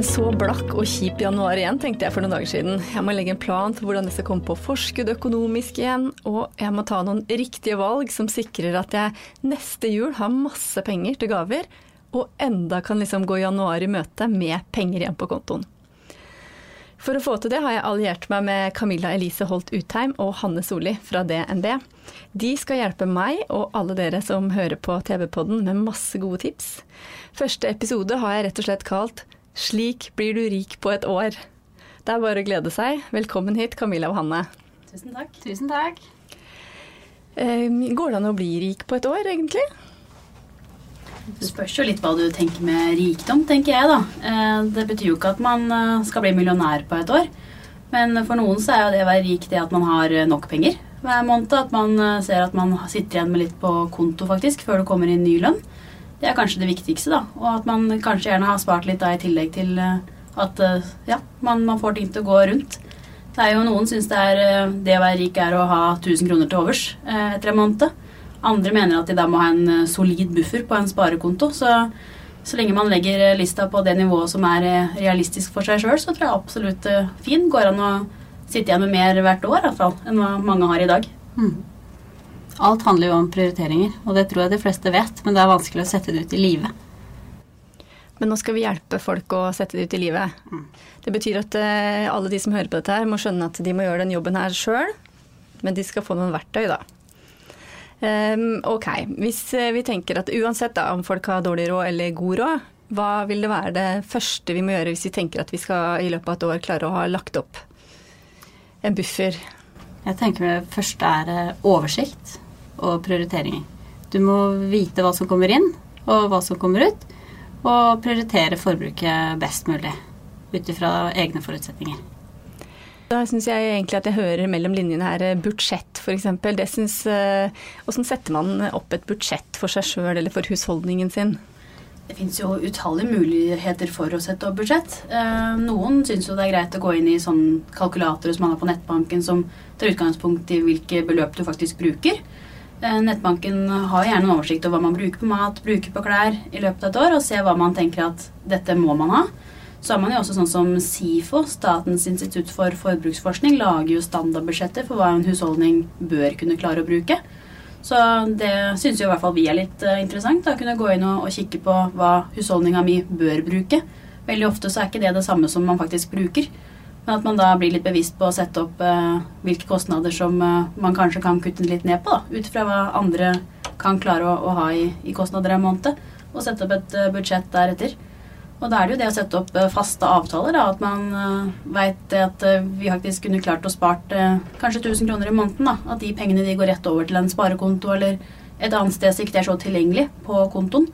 En så blakk og kjip januar igjen, tenkte jeg for noen dager siden. Jeg må legge en plan for hvordan jeg skal komme på forskudd økonomisk igjen, og jeg må ta noen riktige valg som sikrer at jeg neste jul har masse penger til gaver, og enda kan liksom gå januar i møte med penger igjen på kontoen. For å få til det har jeg alliert meg med Camilla Elise Holt Utheim og Hanne Solli fra DNB. De skal hjelpe meg og alle dere som hører på TV-podden med masse gode tips. Første episode har jeg rett og slett kalt 'Slik blir du rik på et år'. Det er bare å glede seg. Velkommen hit, Camilla og Hanne. Tusen takk. Tusen takk. Eh, Går det an å bli rik på et år, egentlig? Det spørs jo litt hva du tenker med rikdom, tenker jeg, da. Eh, Det betyr jo ikke at man eh, skal bli millionær på et år. Men for noen så er jo det å være rik det at man har eh, nok penger hver måned. At man ser at man sitter igjen med litt på konto, faktisk, før det kommer inn ny lønn. Det er kanskje det viktigste, da. Og at man kanskje gjerne har spart litt da i tillegg til eh, at eh, ja, man, man får ting til å gå rundt. Det er jo Noen syns det eh, det å være rik er å ha 1000 kroner til overs eh, etter en måned. Andre mener at de da må ha en solid buffer på en sparekonto. Så, så lenge man legger lista på det nivået som er realistisk for seg sjøl, så tror jeg absolutt fin går an å sitte igjen med mer hvert år i hvert fall, enn hva mange har i dag. Alt handler jo om prioriteringer, og det tror jeg de fleste vet, men det er vanskelig å sette det ut i livet. Men nå skal vi hjelpe folk å sette det ut i livet. Det betyr at eh, alle de som hører på dette her, må skjønne at de må gjøre den jobben her sjøl, men de skal få noen verktøy, da. Um, ok, hvis eh, vi tenker at uansett da, om folk har dårlig råd eller god råd, hva vil det være det første vi må gjøre hvis vi tenker at vi skal i løpet av et år klare å ha lagt opp en buffer? Jeg tenker det første er eh, oversikt og prioriteringer. Du må vite hva som kommer inn, og hva som kommer ut, og prioritere forbruket best mulig ut ifra egne forutsetninger. Da syns jeg egentlig at jeg hører mellom linjene her eh, budsjett, f.eks. Det syns Åssen setter man opp et budsjett for seg sjøl eller for husholdningen sin? Det fins jo utallige muligheter for å sette opp budsjett. Eh, noen syns jo det er greit å gå inn i sånn kalkulatorer som man har på nettbanken, som tar utgangspunkt i hvilke beløp du faktisk bruker. Eh, nettbanken har gjerne en oversikt over hva man bruker på mat, bruker på klær i løpet av et år, og ser hva man tenker at dette må man ha. Så har man jo også sånn som SIFO, Statens institutt for forbruksforskning, lager jo standardbudsjetter for hva en husholdning bør kunne klare å bruke. Så det syns jo i hvert fall vi er litt eh, interessant. Da kunne gå inn og, og kikke på hva husholdninga mi bør bruke. Veldig ofte så er ikke det det samme som man faktisk bruker. Men at man da blir litt bevisst på å sette opp eh, hvilke kostnader som eh, man kanskje kan kutte litt ned på, da, ut fra hva andre kan klare å, å ha i, i kostnader en måned. Og sette opp et eh, budsjett deretter. Og da er det jo det å sette opp eh, faste avtaler, da, at man uh, veit at eh, vi faktisk kunne klart å spart eh, kanskje 1000 kroner i måneden. da, At de pengene de går rett over til en sparekonto eller et annet sted som ikke er så tilgjengelig på kontoen.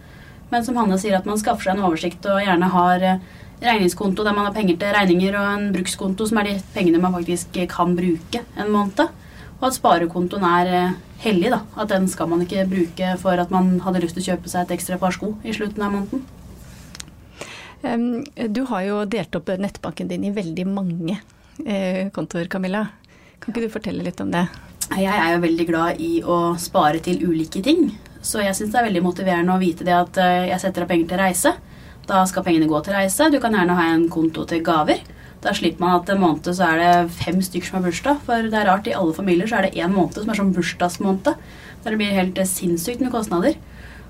Men som Hanne sier, at man skaffer seg en oversikt og gjerne har eh, regningskonto der man har penger til regninger, og en brukskonto som er de pengene man faktisk kan bruke en måned. Og at sparekontoen er eh, hellig, da. At den skal man ikke bruke for at man hadde lyst til å kjøpe seg et ekstra par sko i slutten av måneden. Du har jo delt opp nettbanken din i veldig mange eh, kontoer, Camilla. Kan ikke du fortelle litt om det? Jeg er jo veldig glad i å spare til ulike ting. Så jeg syns det er veldig motiverende å vite det at eh, jeg setter av penger til reise. Da skal pengene gå til reise. Du kan gjerne ha en konto til gaver. Da slipper man at en måned så er det fem stykker som har bursdag. For det er rart, i alle familier så er det én måned som er sånn bursdagsmåned. Der det blir helt eh, sinnssykt med kostnader.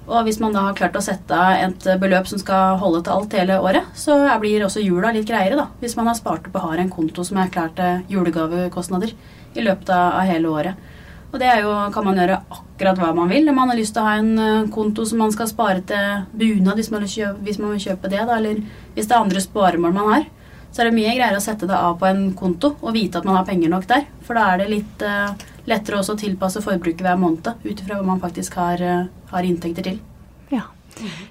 Og hvis man da har klart å sette av et beløp som skal holde til alt hele året, så blir også jula litt greiere, da. Hvis man har spart opp og har en konto som er klar til julegavekostnader i løpet av hele året. Og det jo, kan man gjøre akkurat hva man vil. Om man har lyst til å ha en eh, konto som man skal spare til bunad hvis man vil kjøpe, hvis man vil kjøpe det, da, eller hvis det er andre sparemål man har, så er det mye greiere å sette det av på en konto og vite at man har penger nok der. For da er det litt uh, lettere også å tilpasse forbruket hver måned ut ifra hva man faktisk har, eh, har inntekter til. Ja.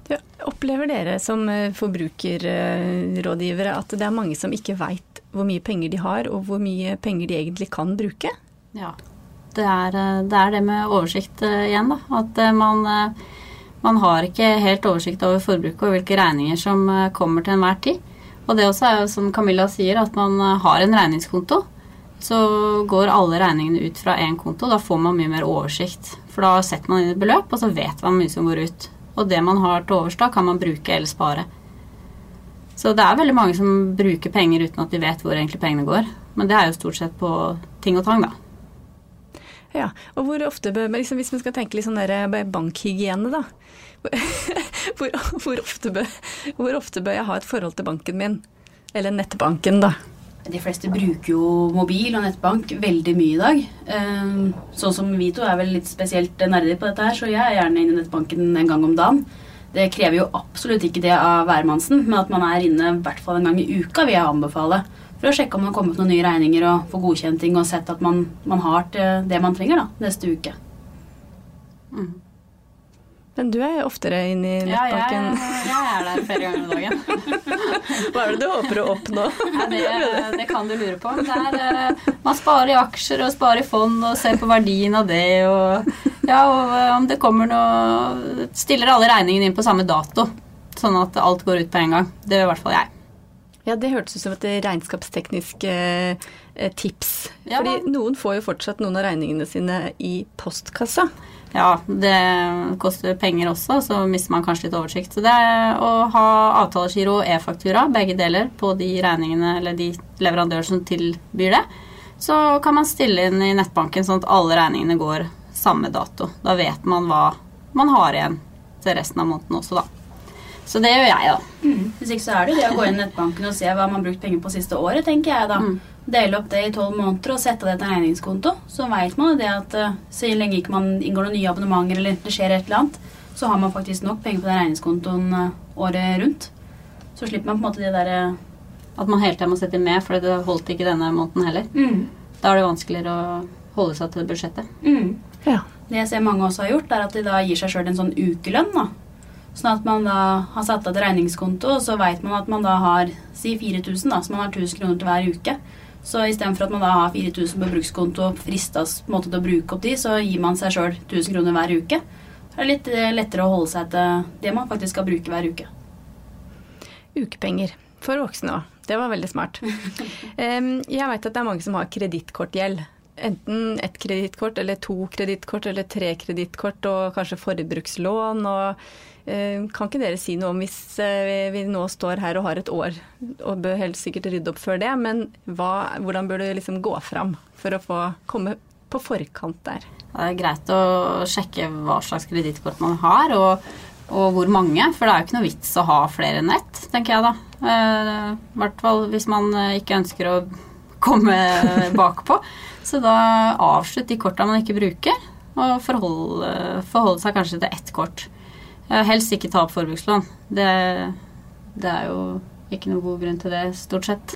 Du, opplever dere som eh, forbrukerrådgivere at det er mange som ikke veit hvor mye penger de har, og hvor mye penger de egentlig kan bruke? Ja. Det er eh, det, er det med oversikt igjen, da. At man, man har ikke helt oversikt over forbruket og hvilke regninger som kommer til enhver tid. Og det også er jo som Camilla sier, at man har en regningskonto. Så går alle regningene ut fra én konto. Da får man mye mer oversikt. For da setter man inn et beløp, og så vet man mye som går ut. Og det man har til overs da, kan man bruke eller spare. Så det er veldig mange som bruker penger uten at de vet hvor egentlig pengene går. Men det er jo stort sett på ting og tang, da. Ja, og hvor ofte bør, liksom, Hvis vi skal tenke litt sånn der eh, bankhygiene, da. Hvor, hvor, ofte bør, hvor ofte bør jeg ha et forhold til banken min? Eller nettbanken, da. De fleste bruker jo mobil og nettbank veldig mye i dag. Eh, Sånn som vi to er vel litt spesielt nerder på dette her, så jeg er gjerne inne i nettbanken en gang om dagen. Det krever jo absolutt ikke det av hvermannsen, men at man er inne i hvert fall en gang i uka, vil jeg anbefale. For å sjekke om det har kommet noen nye regninger og få godkjent ting og sett at man, man har det man trenger da, neste uke. Men du er jo oftere inne i nettbanken. Ja, jeg, jeg er der flere ganger om dagen. Hva er det du håper å oppnå? Ja, det, det kan du lure på. Det er, eh, man sparer i aksjer og sparer i fond og ser på verdien av det. Og, ja, og eh, om det kommer noe Stiller alle regningene inn på samme dato. Sånn at alt går ut på en gang. Det gjør i hvert fall jeg. Ja, det hørtes ut som et regnskapsteknisk eh, tips. Ja, Fordi noen får jo fortsatt noen av regningene sine i postkassa. Ja, det koster penger også, så mister man kanskje litt oversikt. Så det er å ha avtalegiro og e-faktura, begge deler, på de regningene eller de leverandører som tilbyr det. Så kan man stille inn i nettbanken sånn at alle regningene går samme dato. Da vet man hva man har igjen til resten av måneden også, da. Så det gjør jeg, da. Hvis ikke så er det det å gå inn i nettbanken og se hva man har brukt penger på siste året, tenker jeg da. Dele opp det i tolv måneder og sette det til en regningskonto. Så veit man det at eh, så lenge ikke man inngår noen nye abonnementer eller det skjer et eller annet, så har man faktisk nok penger på den regningskontoen eh, året rundt. Så slipper man på en måte det derre At man hele tiden må sette med, for det holdt ikke denne måneden heller. mm, Da er det vanskeligere å holde seg til budsjettet. mm. Ja. Det jeg ser mange også har gjort, er at de da gir seg sjøl en sånn ukelønn. da. Sånn at man da har satt av til regningskonto, og så veit man at man da har si 4000, da, så man har 1000 kroner til hver uke. Så istedenfor at man da har 4000 på brukskonto og fristes på en måte til å bruke opp de, så gir man seg sjøl 1000 kroner hver uke. Det er litt eh, lettere å holde seg til det man faktisk skal bruke hver uke. Ukepenger for voksne òg. Det var veldig smart. Jeg veit at det er mange som har kredittkortgjeld. Enten ett kredittkort eller to kredittkort eller tre kredittkort og kanskje forbrukslån. Og, eh, kan ikke dere si noe om hvis eh, vi nå står her og har et år, og bør helt sikkert rydde opp før det, men hva, hvordan bør du liksom gå fram for å få komme på forkant der? Det er greit å sjekke hva slags kredittkort man har, og, og hvor mange. For det er jo ikke noe vits å ha flere enn ett, tenker jeg da. Eh, I hvert fall hvis man ikke ønsker å komme bakpå. Så da avslutt de korta man ikke bruker, og forholde, forholde seg kanskje til ett kort. Helst ikke ta opp forbrukslån. Det, det er jo ikke noe god grunn til det, stort sett.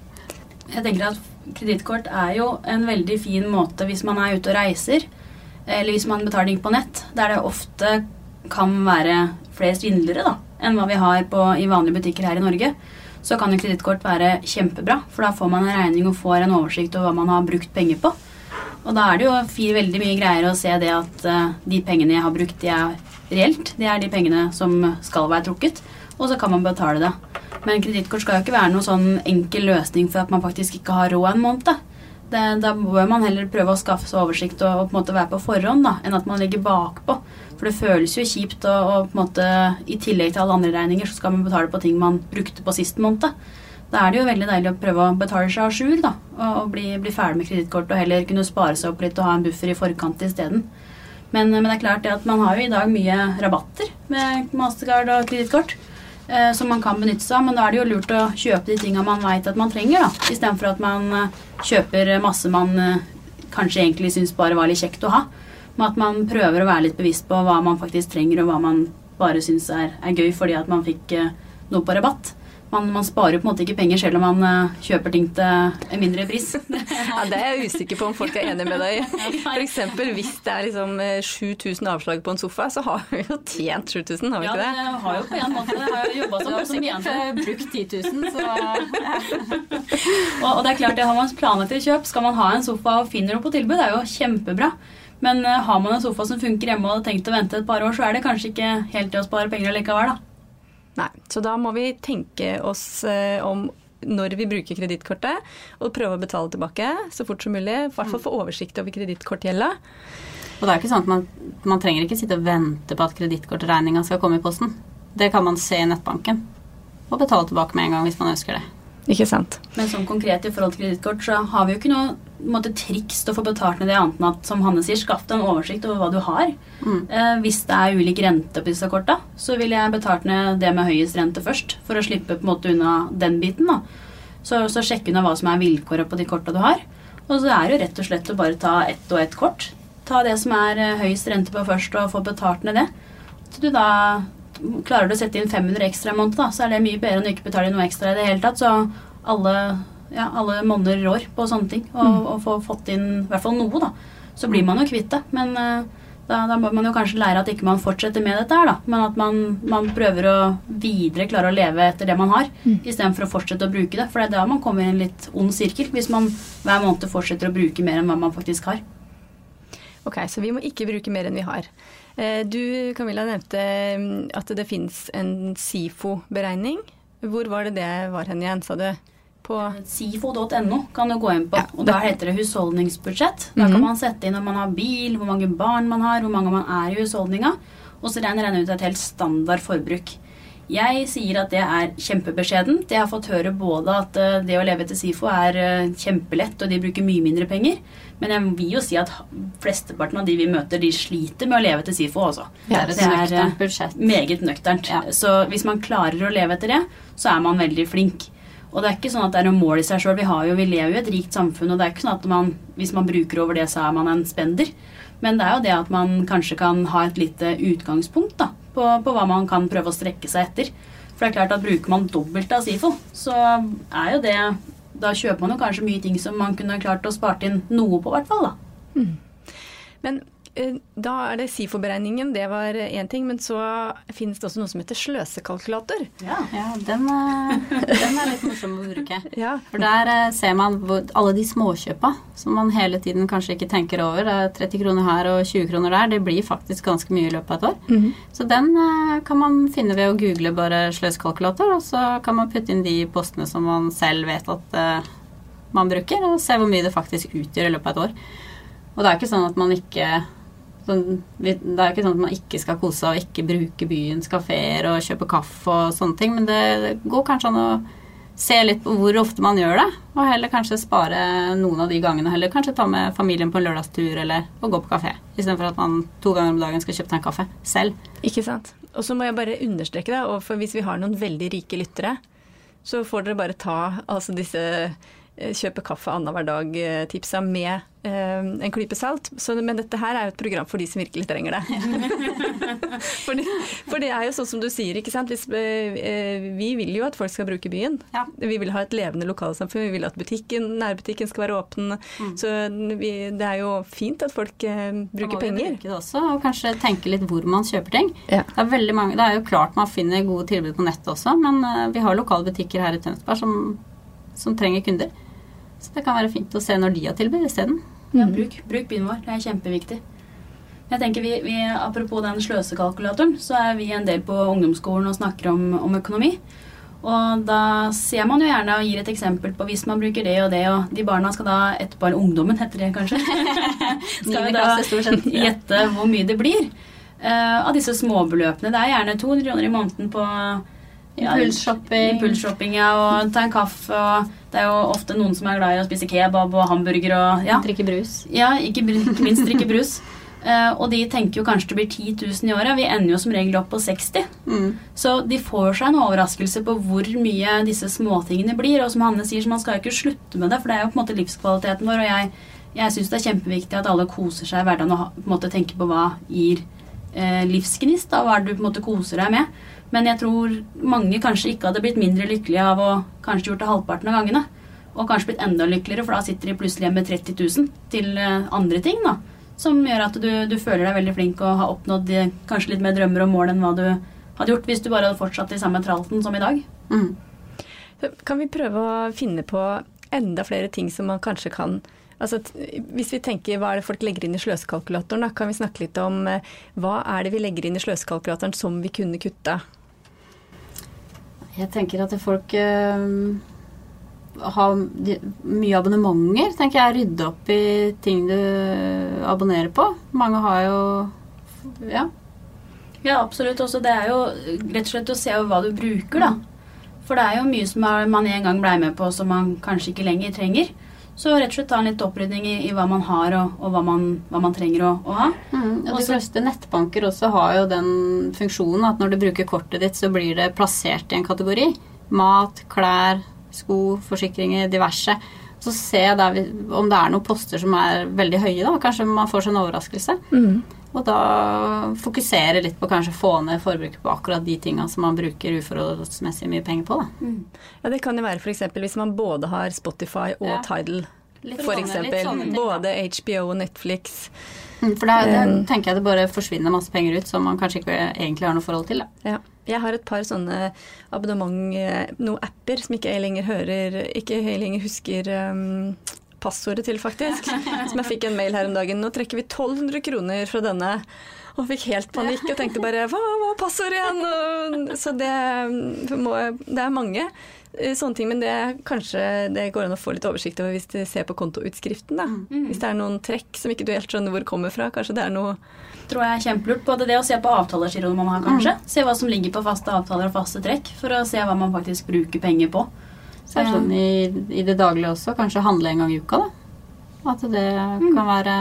Jeg tenker at Kredittkort er jo en veldig fin måte hvis man er ute og reiser, eller hvis man betaler ting på nett, der det ofte kan være flere svindlere da, enn hva vi har på, i vanlige butikker her i Norge. Så kan jo kredittkort være kjempebra, for da får man en regning og får en oversikt over hva man har brukt penger på. Og da er det jo veldig mye greier å se det at eh, de pengene jeg har brukt, de er reelt. Det er de pengene som skal være trukket, og så kan man betale det. Men kredittkort skal jo ikke være noen sånn enkel løsning for at man faktisk ikke har råd en måned. Det, da bør man heller prøve å skaffe seg oversikt og, og på en måte være på forhånd, da, enn at man ligger bakpå. For det føles jo kjipt, og, og på en måte, i tillegg til alle andre regninger, så skal man betale på ting man brukte på sist måned. Da er det jo veldig deilig å prøve å betale seg a jour, da, og, og bli, bli ferdig med kredittkortet og heller kunne spare seg opp litt og ha en buffer i forkant isteden. Men, men det er klart det at man har jo i dag mye rabatter med Mastercard og kredittkort eh, som man kan benytte seg av, men da er det jo lurt å kjøpe de tinga man veit at man trenger, da, istedenfor at man eh, kjøper masse man eh, kanskje egentlig syns bare var litt kjekt å ha. Men at man prøver å være litt bevisst på hva man faktisk trenger, og hva man bare syns er, er gøy fordi at man fikk eh, noe på rabatt. Man, man sparer på en måte ikke penger selv om man eh, kjøper ting til en mindre pris. Ja, Det er jeg usikker på om folk er enig med deg i. F.eks. hvis det er liksom eh, 7000 avslag på en sofa, så har vi jo tjent 7000, har vi ja, ikke det Ja, det? har jo på en måte det har jo jobba som, som jente. eh, brukt 10 000, så Og, og det er klart, det har man planer til kjøp. Skal man ha en sofa og finner noe på tilbud, det er jo kjempebra. Men eh, har man en sofa som funker hjemme og har tenkt å vente et par år, så er det kanskje ikke helt til å spare penger likevel, da. Nei, så da må vi tenke oss eh, om når vi bruker kredittkortet, og prøve å betale tilbake så fort som mulig. I hvert fall få oversikt over kredittkortgjelda. Og det er ikke sånn at man, man trenger ikke sitte og vente på at kredittkortregninga skal komme i posten. Det kan man se i nettbanken. Og betale tilbake med en gang hvis man ønsker det. Ikke sant? Men sånn konkret i forhold til kredittkort, så har vi jo ikke noe måte, triks til å få betalt ned det annet enn at, som Hanne sier, skaff deg en oversikt over hva du har. Eh, hvis det er ulik rente på disse korta, så vil jeg betalt ned det med høyest rente først, for å slippe på en måte unna den biten. da. Så, så sjekk unna hva som er vilkåra på de korta du har. Og så er det jo rett og slett å bare ta ett og ett kort. Ta det som er eh, høyest rente på først, og få betalt ned det. Så du da Klarer du å sette inn 500 ekstra i måneden, så er det mye bedre enn å ikke betale noe ekstra i det hele tatt. Så alle, ja, alle monner rår på sånne ting. Og, og få fått inn i hvert fall noe, da. Så blir man jo kvitt det. Men eh, da, da må man jo kanskje lære at ikke man fortsetter med dette her, da. Men at man, man prøver å videre klare å leve etter det man har, Mm. istedenfor å fortsette å bruke det. For det er da man kommer i en litt ond sirkel, hvis man hver måned fortsetter å bruke mer enn hva man faktisk har. Ok, så vi må ikke bruke mer enn vi har. Eh, Du, Camilla, nevnte mm, at det fins en SIFO-beregning. Hvor var det det var hen igjen, sa du? SIFO.no kan du gå inn på. Ja, og Der heter det husholdningsbudsjett. Da Mhm. kan man sette inn om man har bil, hvor mange barn man har, hvor mange man er i husholdninga. Og så regner den ut et helt standard forbruk. Jeg sier at det er kjempebeskjedent. Jeg har fått høre både at eh, det å leve etter SIFO er eh, kjempelett, og de bruker mye mindre penger. Men jeg vil jo si at flesteparten av de vi møter, de sliter med å leve etter SIFO også. Det er et eh, nøkternt budsjett. meget nøkternt. Ja. Så hvis man klarer å leve etter det, så er man veldig flink. Og det er ikke sånn at det er noe mål i seg sjøl. Vi, vi lever jo i et rikt samfunn, og det er ikke sånn at man, hvis man bruker over det, så er man en spender. Men det er jo det at man kanskje kan ha et lite utgangspunkt da, på, på hva man kan prøve å strekke seg etter. For det er klart at bruker man dobbelt av SIFO, så er jo det Da kjøper man jo kanskje mye ting som man kunne klart å spart inn noe på, i hvert fall. da. Men eh, da er det SIFO-beregningen, det var én ting. Men så finnes det også noe som heter sløsekalkulator. Ja. Ja, den, eh, den er litt morsom å bruke. Ja. For der eh, ser man alle de småkjøpa som man hele tiden kanskje ikke tenker over. Det er 30 kroner her og 20 kroner der. Det blir faktisk ganske mye i løpet av et år. Så den eh, kan man finne ved å google bare sløskalkulator, og så kan man putte inn de postene som man selv vet at eh, man bruker, og se hvor mye det faktisk utgjør i løpet av et år. Og det er ikke sånn at man ikke sånn, Det er jo ikke sånn at man ikke skal kose seg og ikke bruke byens kafeer og kjøpe kaffe og sånne ting, men det, går kanskje an å se litt på hvor ofte man gjør det, og heller kanskje spare noen av de gangene. Heller kanskje ta med familien på en lørdagstur eller å gå på kafé, istedenfor at man to ganger om dagen skal kjøpe seg en kaffe selv. Ikke sant. Og så må jeg bare understreke det, for hvis vi har noen veldig rike lyttere, så får dere bare ta altså disse kjøpe kaffe annenhver dag-tipsa med eh, en klype salt. Så, men dette her er jo et program for de som virkelig trenger det. Fordi, for det er jo sånn som du sier, ikke sant. Hvis, eh, eh, vi vil jo at folk skal bruke byen. Ja. Vi vil ha et levende lokalsamfunn. Vi vil at butikken, nærbutikken skal være åpen. Så vi, det er jo fint at folk eh, Da bruker penger. vi bruke det også, og kanskje tenke litt hvor man kjøper ting. Ja. Det er mange, det er jo klart man finner gode tilbud på nettet også, men eh, vi har lokale butikker her i Tønsberg som, som trenger kunder. Så det kan være fint å se når de har tilbud isteden. Ja, bruk, bruk byen vår. Det er kjempeviktig. Jeg tenker vi, vi, Apropos den sløsekalkulatoren, så er vi en del på ungdomsskolen og snakker om, om økonomi. Og da ser man jo gjerne og gir et eksempel på hvis man bruker det og det, og de barna skal da etterpå, eller ungdommen heter det kanskje, skal vi jo da gjette hvor mye det blir uh, av disse småbeløpene. Det er gjerne 200 kroner i måneden på Impulsshopping. Impulsshopping, ja, og ta en kaffe. og Det er jo ofte noen som er glad i å spise kebab og hamburger og ja. Drikke brus. Ja, ikke, ikke minst drikke brus. Uh, og de tenker jo kanskje det blir 10 000 i året. Vi ender jo som regel opp på 60. Mm. Så de får seg en overraskelse på hvor mye disse småtingene blir. Og som Hanne sier, så man skal jo ikke slutte med det, for det er jo på en måte livskvaliteten vår. Og jeg, jeg syns det er kjempeviktig at alle koser seg i hverdagen og på en måte tenker på hva gir eh, livsgnist. Da, hva er det du på en måte koser deg med? Men jeg tror mange kanskje ikke hadde blitt mindre lykkelige av å kanskje gjort det halvparten av gangene. Og kanskje blitt enda lykkeligere, for da sitter de plutselig igjen med 30 000 til eh, andre ting. da, Som gjør at du, du føler deg veldig flink og har oppnådd eh, kanskje litt mer drømmer og mål enn hva du hadde gjort hvis du bare hadde fortsatt i samme tralten som i dag. Mm. Kan vi prøve å finne på enda flere ting som man kanskje kan Altså, hvis vi tenker hva er det folk legger inn i sløsekalkulatoren, kan vi snakke litt om eh, hva er det vi legger inn i sløsekalkulatoren som vi kunne kutta? Jeg tenker at folk uh, har de, mye abonnementer, tenker jeg. Rydde opp i ting du abonnerer på. Mange har jo Ja. Ja, absolutt. Også det er jo rett og slett å se hva du bruker, da. For det er jo mye som man en gang blei med på som man kanskje ikke lenger trenger. Så rett og slett ta en litt opprydning i, i hva man har, og, og hva, man, hva, man, trenger å, å ha. Mm, og de fleste nettbanker også har jo den funksjonen at når du bruker kortet ditt, så blir det plassert i en kategori. Mat, klær, sko, forsikringer, diverse. Så se der, om det er noen poster som er veldig høye, da. Kanskje man får seg en overraskelse. Mm. Og da fokusere litt på kanskje få ned forbruket på akkurat de tinga som man bruker uforholdsmessig mye penger på. Da. Mm. Ja, det kan jo være f.eks. hvis man både har Spotify og ja. Tidal. For eksempel. Både HBO og Netflix. Mm, for det, um, tenker jeg det bare forsvinner masse penger ut som man kanskje ikke egentlig har noe forhold til. Da. Ja. Jeg har et par sånne abonnement, eh, noen apper som ikke jeg lenger hører, ikke jeg lenger husker um, passordet til, faktisk. Som jeg fikk en mail her om dagen. Nå trekker vi 1200 kroner fra denne. Og fikk helt panikk og tenkte bare hva var passordet igjen? så det, må, det er mange eh, sånne ting, men det, kanskje det går an å få litt oversikt over hvis du ser på kontoutskriften. da. Mm. Hvis det er noen trekk som ikke du helt skjønner hvor kommer fra. Kanskje det er noe tror jeg er kjempelurt. Både det å se på avtalegiroen man har, kanskje. Mm. Se hva som ligger på faste avtaler og faste trekk, for å se hva man faktisk bruker penger på. Så er det sånn i, i, det daglige også, kanskje handle en gang i uka, da. At det mm. kan være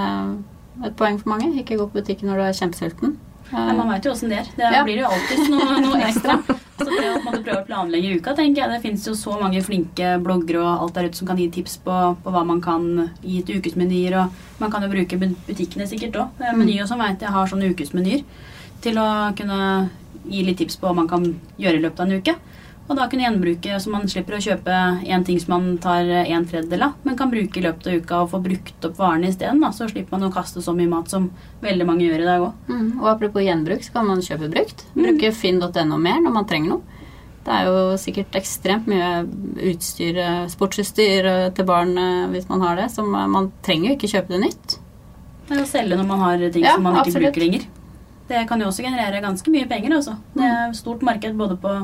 et poeng for mange. Ikke gå på butikken når du er kjempesulten. Men man veit jo åssen det er. Det ja. blir jo alltid noe, noe ekstra. Så det å prøve å planlegge uka, tenker jeg Det finnes jo så mange flinke bloggere og alt der ute som kan gi tips på, på hva man kan gi til ukesmenyer. Og man kan jo bruke butikkene sikkert òg. Menyer Meny og sånn veit jeg har sånne ukesmenyer til å kunne gi litt tips på hva man kan gjøre i løpet av en uke. Og da kunne gjenbruke, så man slipper å kjøpe én ting som man tar en tredjedel av, men kan bruke i løpet av uka og få brukt opp varene isteden. Så slipper man å kaste så mye mat som veldig mange gjør i dag òg. Mm. Og apropos gjenbruk, så kan man kjøpe brukt. Mm. Bruke finn.no mer når man trenger noe. Det er jo sikkert ekstremt mye utstyr, sportsutstyr til barn eh, hvis man har det, så man trenger jo ikke kjøpe det nytt. Det er å selge når man har ting ja, som man ikke absolutt. bruker lenger. Det kan jo også generere ganske mye penger, altså. Det er stort marked både på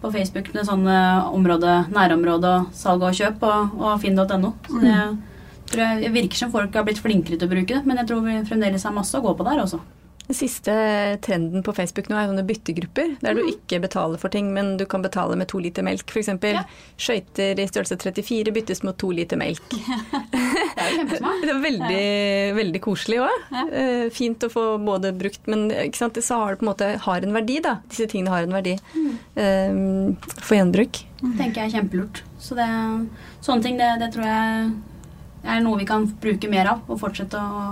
på Facebook med sånne område, nærområde og salg og kjøp og, og finn.no. Så det mm. tror jeg virker som folk har blitt flinkere til å bruke det, men jeg tror vi fremdeles har masse å gå på der også. Den siste trenden på Facebook nå er sånne byttegrupper, der du mm. ikke betaler for ting, men du kan betale med to liter melk, f.eks. Ja. Skøyter i størrelse 34 byttes mot to liter melk. det er jo kjempesmart. Det er veldig, veldig koselig òg. Ja. Eh, fint å få både brukt, men ikke sant, så har det på en måte har en verdi, da. Disse tingene har en verdi mm. um, for gjenbruk. Det tenker jeg er kjempelurt. Så det, sånne ting, det, det tror jeg er noe vi kan bruke mer av og fortsette å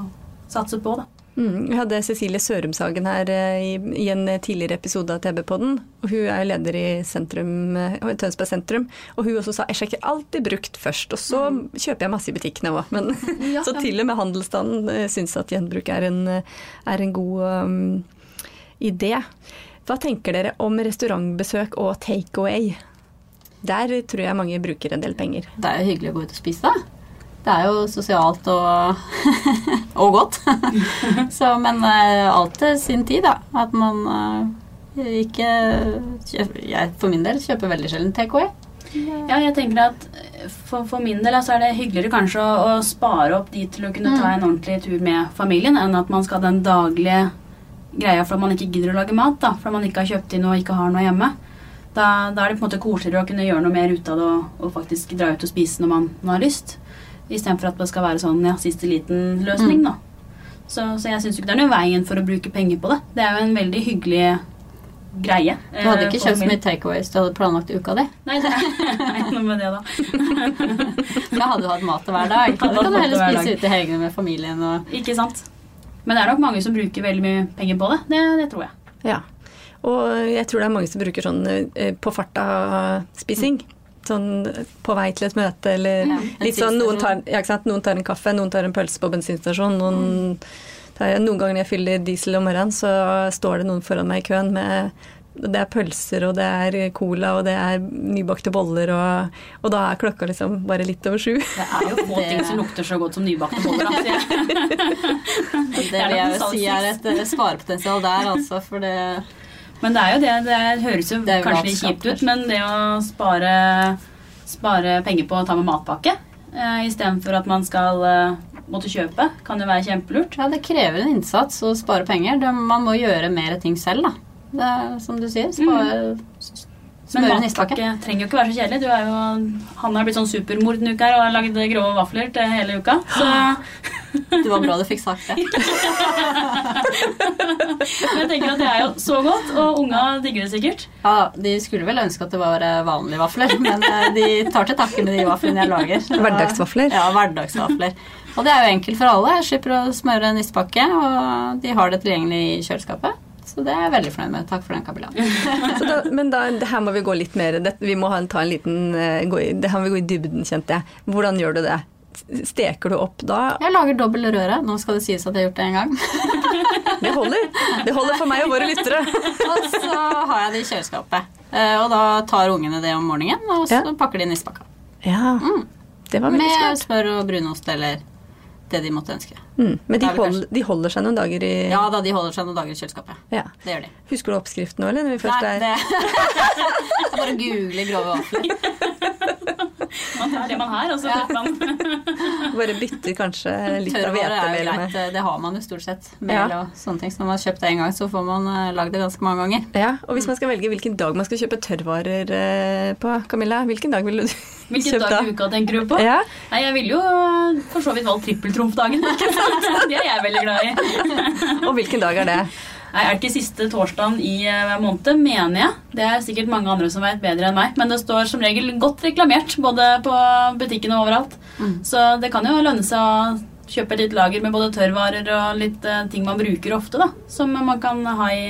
satse på. da. Mm, vi hadde Cecilie Sørumshagen her eh, i, i, en tidligere episode av TB-podden. og Hun er leder i sentrum, eh, Tønsberg sentrum. Og hun også sa jeg sjekker alltid brukt først, og så mm. kjøper jeg masse i butikkene òg. Ja, så til og med handelsstanden syns at gjenbruk er en, er en god um, idé. Hva tenker dere om restaurantbesøk og takeaway? Der tror jeg mange bruker en del penger. Det er jo hyggelig å gå ut og spise, da det er jo sosialt og, og godt. Så, men uh, alt til sin tid, da. At man uh, ikke kjøper, Jeg for min del kjøper veldig sjelden takeaway. Ja, jeg tenker at for, for min del altså, er det hyggeligere kanskje å, å, spare opp de til å kunne ta mm. en ordentlig tur med familien, enn at man skal ha den daglige greia for at man ikke gidder å lage mat, da, Fordi man ikke har kjøpt inn og ikke har noe hjemme. Da, da, er det på en måte koseligere å kunne gjøre noe mer ut av det og, og faktisk dra ut og spise når man, man har lyst. Istedenfor at det skal være sånn ja, siste liten løsning, mm. da. Så, så jeg syns ikke det er noen veien for å bruke penger på det. Det er jo en veldig hyggelig greie. Du hadde ikke eh, kjøpt så mye takeaways du hadde planlagt uka di? Nei, det er ikke noe med det, da. da hadde du hatt mat hver dag. Da kan du heller spise ute i helgene med familien. Og... Ikke sant. Men det er nok mange som bruker veldig mye penger på det. Det, det tror jeg. Ja. Og jeg tror det er mange som bruker sånn eh, på farta-spising. Sånn på vei til et møte eller Ja, litt sånn noen tar, ja, ikke sant? noen tar en kaffe, noen tar en pølse på bensinstasjon. Noen, tar, noen ganger når jeg fyller diesel om morgenen, så står det noen foran meg i køen med det er pølser, og det er cola, og det er nybakte boller, og, og da er klokka liksom bare litt over sju. Det er jo få ting som lukter så godt som nybakte boller. Altså. Det vil jeg jo si er et eh, sparepotensial der, altså. For det Men det er jo det. Det høres jo Det jo kanskje litt kjipt ut, men det å spare, spare penger på å ta med matpakke eh, istedenfor at man skal eh, måtte kjøpe, kan jo være kjempelurt. Ja, det krever en innsats å spare penger. Man må gjøre mer ting selv, da. Det er, som du sier, spare Men matpakke trenger jo ikke være så kjedelig. Du er jo, han har blitt sånn supermor denne uka og har lagd grove vafler til hele uka. Så Det var bra du fikk sagt det. jeg tenker at det er jo så godt, og unga digger det sikkert. Ja, De skulle vel ønske at det var eh, vanlige vafler, men eh, de tar til takke med de vaflene jeg lager. Hverdagsvafler? Ja, hverdagsvafler. Og det er jo enkelt for alle. Jeg slipper å smøre nissepakke, og de har det tilgjengelig i kjøleskapet. Så det er jeg veldig fornøyd med. Takk for den, Kabila. Da, men da, det her må vi gå litt mer det, Vi må ha ta en liten eh, gå i, Det her må vi gå i dybden, kjente jeg. Hvordan gjør du det? Steker du opp da? Jeg lager dobbel røre. Nå skal det sies at jeg har gjort det en gang. Det holder. Det holder for meg og våre lyttere. Og så har jeg det i kjøleskapet. Eh, Og da tar ungene det om morgenen, og så Ja. pakker de nissepakka. Ja, det var veldig Med smart. smør og brunost eller det de måtte ønske. Mm. Men de, er hold, de holder seg noen dager i Ja da, de holder seg noen dager i kjøleskapet. Ja. Det gjør de. Husker du oppskriften nå, eller? Når vi først Nei, er det Jeg bare google grove vafler. Man tar det man har, og så Ja. tar man Bare bytter kanskje litt av er greit. med Det har man jo stort sett. Mel Ja. og sånne ting. Så når man har kjøpt det en gang, så får man eh, lagd det ganske mange ganger. Ja, og hvis man skal velge hvilken dag man skal kjøpe tørrvarer eh, på, Camilla, hvilken dag ville du Hvilken dag da? i uka tenker du på? Ja, Nei, jeg ville jo for så vidt valgt trippeltrumfdagen. Det er jeg veldig glad i. og hvilken dag er det? Nei, er det ikke siste torsdagen i eh, hver måned, mener jeg. Det er sikkert mange andre som vet bedre enn meg. Men det står som regel godt reklamert, både på butikkene og overalt. Så det kan jo lønne seg å kjøpe et litt lager med både tørrvarer og litt uh, ting man bruker ofte, da. Som man kan ha i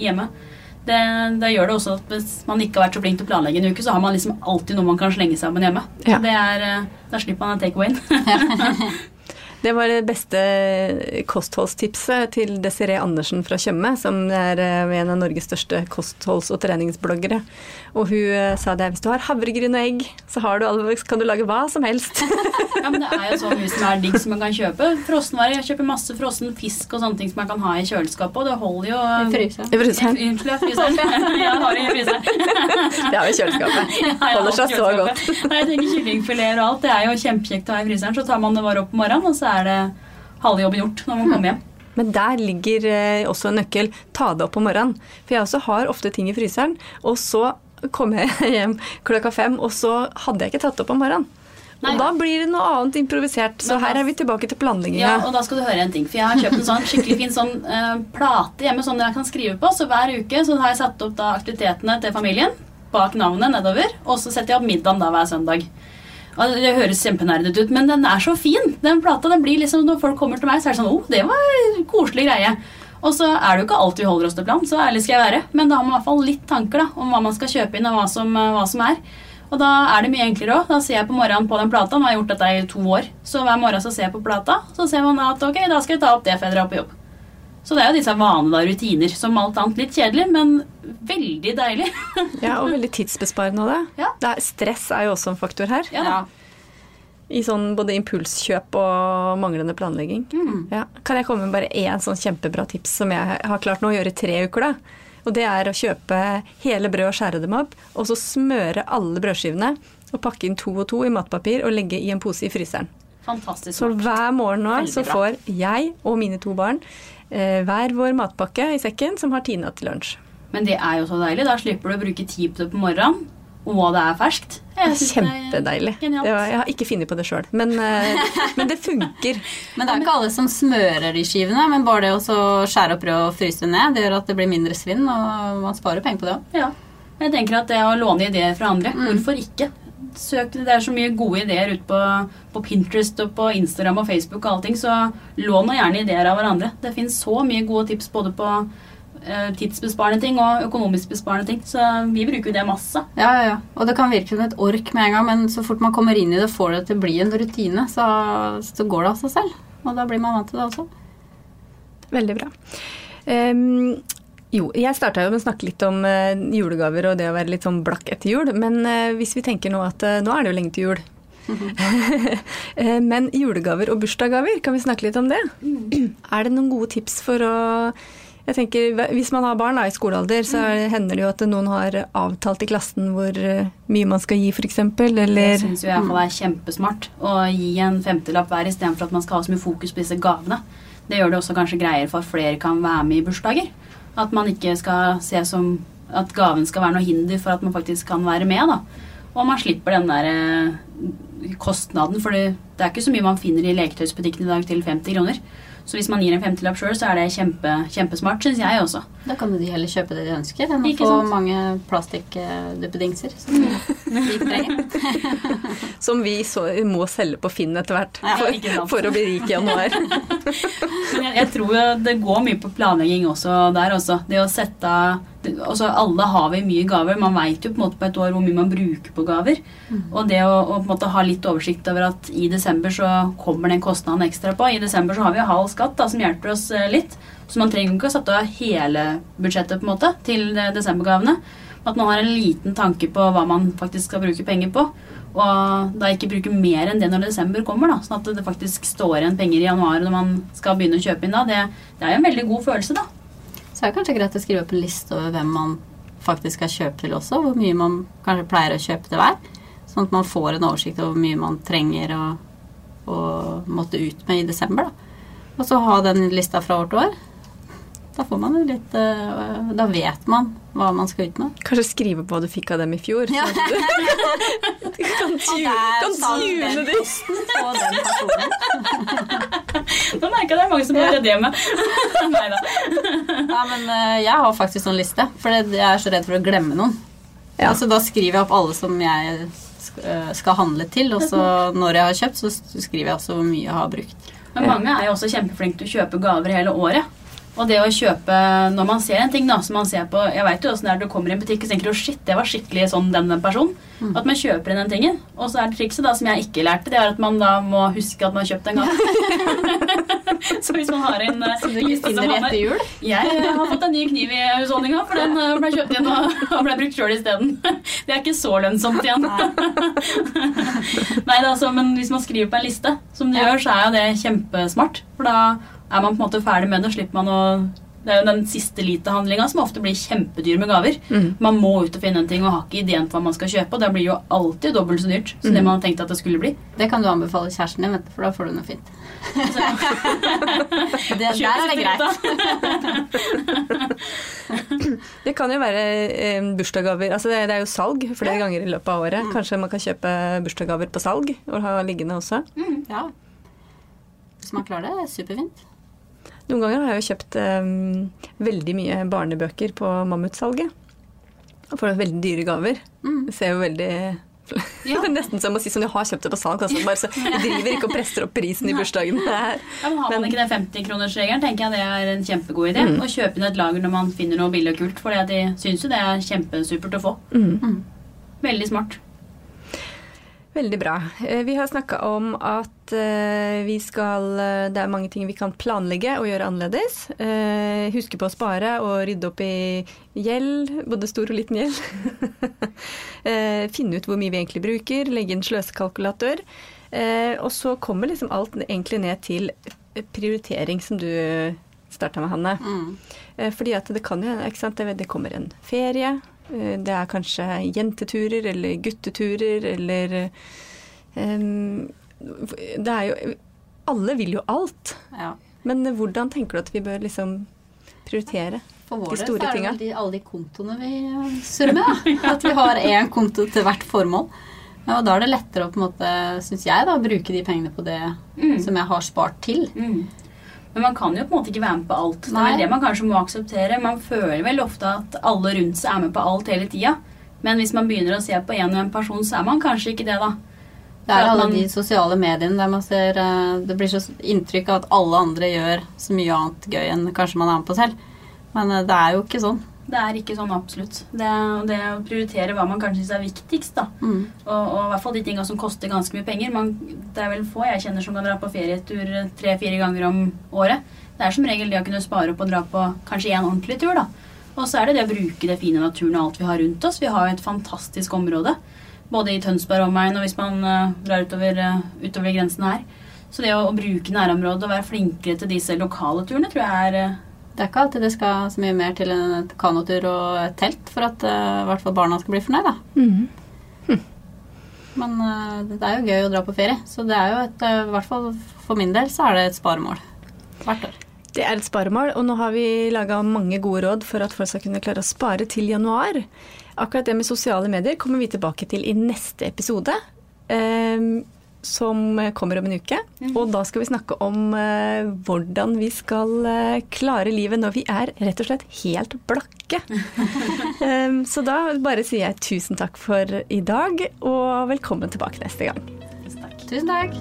hjemme. Det, det gjør det også at hvis man ikke har vært så flink til å planlegge en uke, så har man liksom alltid noe man kan slenge sammen hjemme. Ja. Det er, uh, Da slipper man en take away. Det var det beste kostholdstipset til Desiree Andersen fra Tjøme, som er eh, en av Norges største kostholds- og treningsbloggere. Og hun eh, sa det, hvis du har havregryn og egg, så har du alle, kan du lage hva som helst. Ja, men Det er jo sånn hvis som er digg som man kan kjøpe. Frossenvarer. Jeg kjøper masse frossen fisk og sånne ting som man kan ha i kjøleskapet, og det holder jo I fryseren. I fryseren. Unnskyld, fryseren. Jeg har det i fryseren. Det har vi i kjøleskapet. Holder seg så godt. Nei, Jeg tenker kyllingfileter og alt. Det er jo kjempekjekt å ha i fryseren. Så tar man det bare opp om morgenen, og så er det halve jobben gjort når man kommer hjem. Men der ligger eh, også en nøkkel. Ta det opp om morgenen. For jeg også har ofte ting i fryseren, og så kommer jeg hjem klokka fem, og så hadde jeg ikke tatt opp om morgenen. Nei. Og da blir det noe annet improvisert. Så her er vi tilbake til planlegginga. Ja, og da skal du høre en ting. For jeg har kjøpt en sånn skikkelig fin sånn uh, plate hjemme sånn jeg kan skrive på. Så hver uke så har jeg satt opp da aktivitetene til familien bak navnet nedover. Og så setter jeg opp middagen da hver søndag. Og Det høres kjempenerdete ut, men den er så fin. Den plata, den blir liksom, Når folk kommer til meg, så er det sånn Å, det var en koselig greie. Og så er det jo ikke alt vi holder oss til plan, så ærlig skal jeg være. Men da har man i hvert fall litt tanker da, om hva man skal kjøpe inn, og hva som, eh, hva som er. Og da er det mye enklere òg. Da ser jeg på morgenen på den plata. Nå har jeg gjort dette i to år. Så hver morgen så ser jeg på plata, så ser man da at ok, da skal jeg ta opp det før jeg drar på jobb. Så det er jo disse vanene og rutiner. Som alt annet litt kjedelig, men veldig deilig. Ja, og veldig tidsbesparende av det. Ja. er, stress er jo også en faktor her. Ja, da. I sånn både impulskjøp og manglende planlegging. Ja. Kan jeg komme med bare én sånn kjempebra tips som jeg har klart nå å gjøre i tre uker? da? Og det er å kjøpe hele brød og skjære dem opp, og så smøre alle brødskivene og pakke inn to og to i matpapir og legge i en pose i fryseren. Fantastisk. Så hver morgen nå så får jeg og mine to barn eh, hver vår matpakke i sekken som har Tina til lunsj. Men det er jo så deilig. Da slipper du å bruke tid på det på morgenen, og det er ferskt. Er Kjempedeilig. Det var, jeg har ikke funnet på det sjøl, men, eh, men det funker. Men det er ikke alle som smører de skivene, men bare det å skjære opp brød og fryse det ned, det gjør at det blir mindre svinn, og man sparer penger på det òg. Ja. Jeg tenker at det å låne ideer fra andre, hvorfor ikke? søk Det er så mye gode ideer ute på, på Pinterest og på Instagram og Facebook og allting, så lån nå gjerne ideer av hverandre. Det finnes så mye gode tips både på tidsbesparende ting og økonomisk besparende ting, så vi bruker jo det masse. Ja, ja, ja. Og det kan virke som et ork med en gang, men så fort man kommer inn i det får det til å bli en rutine, så, så går det av seg selv. Og da blir man vant til det også. Veldig bra. Um, jo, jeg starta jo med å snakke litt om uh, julegaver og det å være litt sånn blakk etter jul. Men uh, hvis vi tenker nå at uh, nå er det jo lenge til jul. Eh, men julegaver og bursdagsgaver, kan vi snakke litt om det? Er det noen gode tips for å jeg tenker, Hvis man har barn da, i skolealder, så det, hender det jo at noen har avtalt i klassen hvor eh, mye man skal gi, f.eks. Det Eller syns jo jeg i hvert fall er kjempesmart å gi en femtelapp hver istedenfor at man skal ha så mye fokus på disse gavene. Det gjør det også kanskje greier for at flere kan være med i bursdager. At man ikke skal se som at gaven skal være noe hinder for at man faktisk kan være med. da. Og man slipper den der eh, kostnaden, for det det er ikke så mye man finner i leketøysbutikken i dag til 50 kroner. Så hvis man gir en femtilapp sjøl, så er det kjempe, kjempesmart, syns jeg også. Da kan jo de heller kjøpe det de ønsker, enn å få sant? mange plastikkduppedingser som de trenger. som vi så, må selge på Finn etter hvert for, for å bli rik i januar. Men jeg, jeg tror jo det går mye på planlegging også der også. Det å sette av altså Alle har vi mye gaver. Man veit jo på en måte på et år hvor mye man bruker på gaver. Og det å, å på en måte ha litt oversikt over at i desember så kommer den kostnaden ekstra på. I desember så har vi halv skatt da, som hjelper oss eh, litt. Så man trenger ikke å sette av hele budsjettet på en måte til eh, desembergavene. At man har en liten tanke på hva man faktisk skal bruke penger på. Og da ikke bruke mer enn det når desember kommer, da, sånn at det faktisk står igjen penger i januar når man skal begynne å kjøpe inn da. Det, det er jo en veldig god følelse, da. Så er det kanskje greit å skrive opp en liste over hvem man faktisk skal kjøpe til også. Hvor mye man kanskje pleier å kjøpe til hver. Sånn at man får en oversikt over hvor mye man trenger å, måtte ut med i desember. Da. Og så ha den lista fra år til år. Da får man jo litt eh, Da vet man hva man skal ut med. Kanskje skrive på hva du fikk av dem i fjor. Ja. du kan tune, på den personen. Nå merker jeg det er mange som gjør det med. Nei da. Ja, men eh, jeg har faktisk sånn liste, for jeg er så redd for å glemme noen. Ja. Altså, da skriver jeg opp alle som jeg eh, skal handle til, og så når jeg har kjøpt, så skriver jeg også hvor mye jeg har brukt. Men mange er jo også kjempeflinke til å kjøpe gaver hele året. Og det å kjøpe når man ser en ting da, som man ser på Jeg vet jo åssen det er du kommer i en butikk og tenker oh, shit, det var skikkelig sånn den, den personen. At man kjøper inn den tingen. Og så er det trikset da, som jeg ikke lærte, det er at man da må huske at man har kjøpt en gang. så hvis man har en Så du ikke finner det etter jul? Jeg har fått en ny kniv i husholdninga, for den eh, ble kjøpt inn og, og ble brukt sjøl isteden. Det er ikke så lønnsomt igjen. Nei, da, altså, men hvis man skriver på en liste, som du Ja. gjør, så er jo det kjempesmart. For da er man på en måte ferdig med det, slipper man å det er jo den siste lite-handlinga som ofte blir kjempedyr med gaver. Man må ut og finne en ting og har ikke ideen til hva man skal kjøpe, og det blir jo alltid dobbelt så dyrt som det man har tenkt at det skulle bli. Det kan du anbefale kjæresten din, vet du, for da får du noe fint. det, der er det greit. Det kan jo være eh, bursdagsgaver altså det, det er jo salg flere ganger i løpet av året. Kanskje man kan kjøpe bursdagsgaver på salg og ha liggende også. Ja. Hvis man klarer det, er det superfint. Noen ganger har jeg jo kjøpt eh, veldig mye barnebøker på Mammutsalget. Og får veldig dyre gaver. Mm. Det ser jo veldig Ja. Nesten som å si sånn, jeg har kjøpt det på salg. Altså, bare så, jeg driver ikke og presser opp prisen i bursdagen. Er- Ja, men Har man ikke den 50-kronersregelen, tenker jeg det er en kjempegod idé. Å kjøpe inn et lager når man finner noe billig og kult, for de syns jo det er kjempesupert å få. Mm. Veldig smart. Veldig bra. Eh, Vi har snakka om at eh, vi skal eh, Det er mange ting vi kan planlegge og gjøre annerledes. Huske på å spare og rydde opp i gjeld, både stor og liten gjeld. Finne ut hvor mye vi egentlig bruker, legge inn sløsekalkulator. Og så kommer liksom alt egentlig ned til prioritering, som du starta med, Hanne. Mm. Fordi at det kan jo hende, ikke sant, det kommer en ferie. Eh, Det er kanskje jenteturer eller gutteturer eller um, Det er jo Alle vil jo alt. Ja. Men hvordan tenker du at vi bør liksom prioritere? For vår De del store så er det vel de, alle de kontoene vi eh, surrer med. Da. At vi har én konto til hvert formål. Ja, og da er det lettere å på en måte, synes jeg, da, bruke de pengene på det som jeg har spart til. Mm. Men man kan jo på en måte ikke være med på alt. Det er vel det man kanskje må akseptere. Man føler vel ofte at alle rundt seg er med på alt hele tida. Men hvis man begynner å se på en og én person, så er man kanskje ikke det, da. Det er alle de sosiale mediene der man ser eh, Det blir så inntrykk av at alle andre gjør så mye annet gøy enn kanskje man er med på selv. Men eh, det er jo ikke sånn. Det er ikke sånn absolutt. Det, det å prioritere hva man kanskje syns er viktigst, da. Mm. Og, og i hvert fall de tinga som koster ganske mye penger. Man, det er vel få jeg kjenner som kan dra på ferietur tre-fire ganger om året. Det er som regel det å kunne spare opp og dra på kanskje én ordentlig tur, da. Og så er det det å bruke det fine naturen og alt vi har rundt oss. Vi har jo et fantastisk område. Både i Tønsberg og omegn, og hvis man uh, drar utover, uh, utover grensen her. Så det å, å bruke nærområdet og være flinkere til disse lokale turene, tror jeg er eh, Det er ikke alltid det skal så mye mer til en kanotur og et telt for at uh, hvert fall barna skal bli fornøyd, da. Mhm. Men uh, det er jo gøy å dra på ferie, så det er jo et uh, hvert fall for min del så er det et sparemål hvert år. Det er et sparemål, og nå har vi laga mange gode råd for at folk skal kunne klare å spare til januar. Akkurat det med sosiale medier kommer vi tilbake til i neste episode. ehm, som kommer om en uke. Og da skal vi snakke om eh, hvordan vi skal eh, klare livet når vi er rett og slett helt blakke. Ehm, så da bare sier jeg tusen takk for i dag, og velkommen tilbake neste gang. Tusen takk.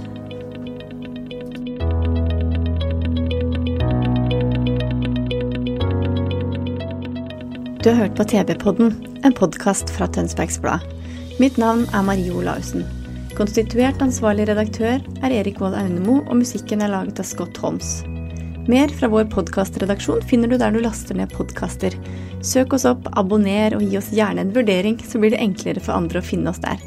Du har hørt på TV-podden, en podkast fra Tønsbergs Blad. Mitt navn er Marie Olaussen. Konstituert ansvarlig redaktør er Erik Wold Aunemo, og musikken er laget av Scott Holmes. Mer fra vår podkastredaksjon finner du der du laster ned podkaster. Søk oss opp, abonner og gi oss gjerne en vurdering, så blir det enklere for andre å finne oss der.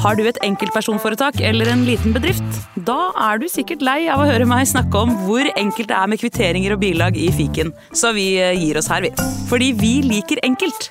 Har du et enkeltpersonforetak eller en liten bedrift? Da er du sikkert lei av å høre meg snakke om hvor enkelt det er med kvitteringer og bilag i fiken, så vi eh, gir oss her, vi. Fordi vi liker enkelt.